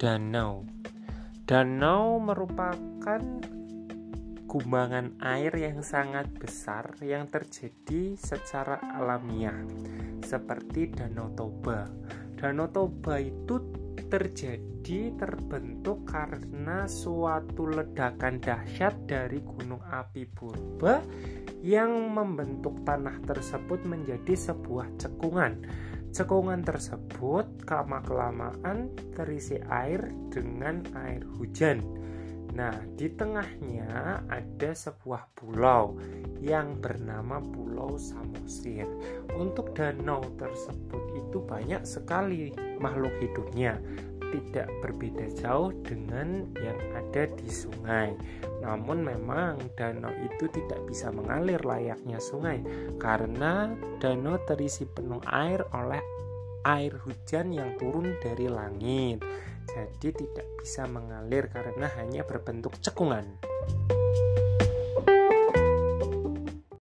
Danau Danau merupakan gumbangan air yang sangat besar yang terjadi secara alamiah seperti Danau Toba. Danau Toba itu terjadi terbentuk karena suatu ledakan dahsyat dari gunung api purba yang membentuk tanah tersebut menjadi sebuah cekungan Cekungan tersebut lama-kelamaan terisi air dengan air hujan. Nah, di tengahnya ada sebuah pulau yang bernama Pulau Samosir. Untuk danau tersebut itu banyak sekali makhluk hidupnya, tidak berbeda jauh dengan yang ada di sungai. Namun memang danau itu tidak bisa mengalir layaknya sungai karena danau terisi penuh air oleh air hujan yang turun dari langit jadi tidak bisa mengalir karena hanya berbentuk cekungan.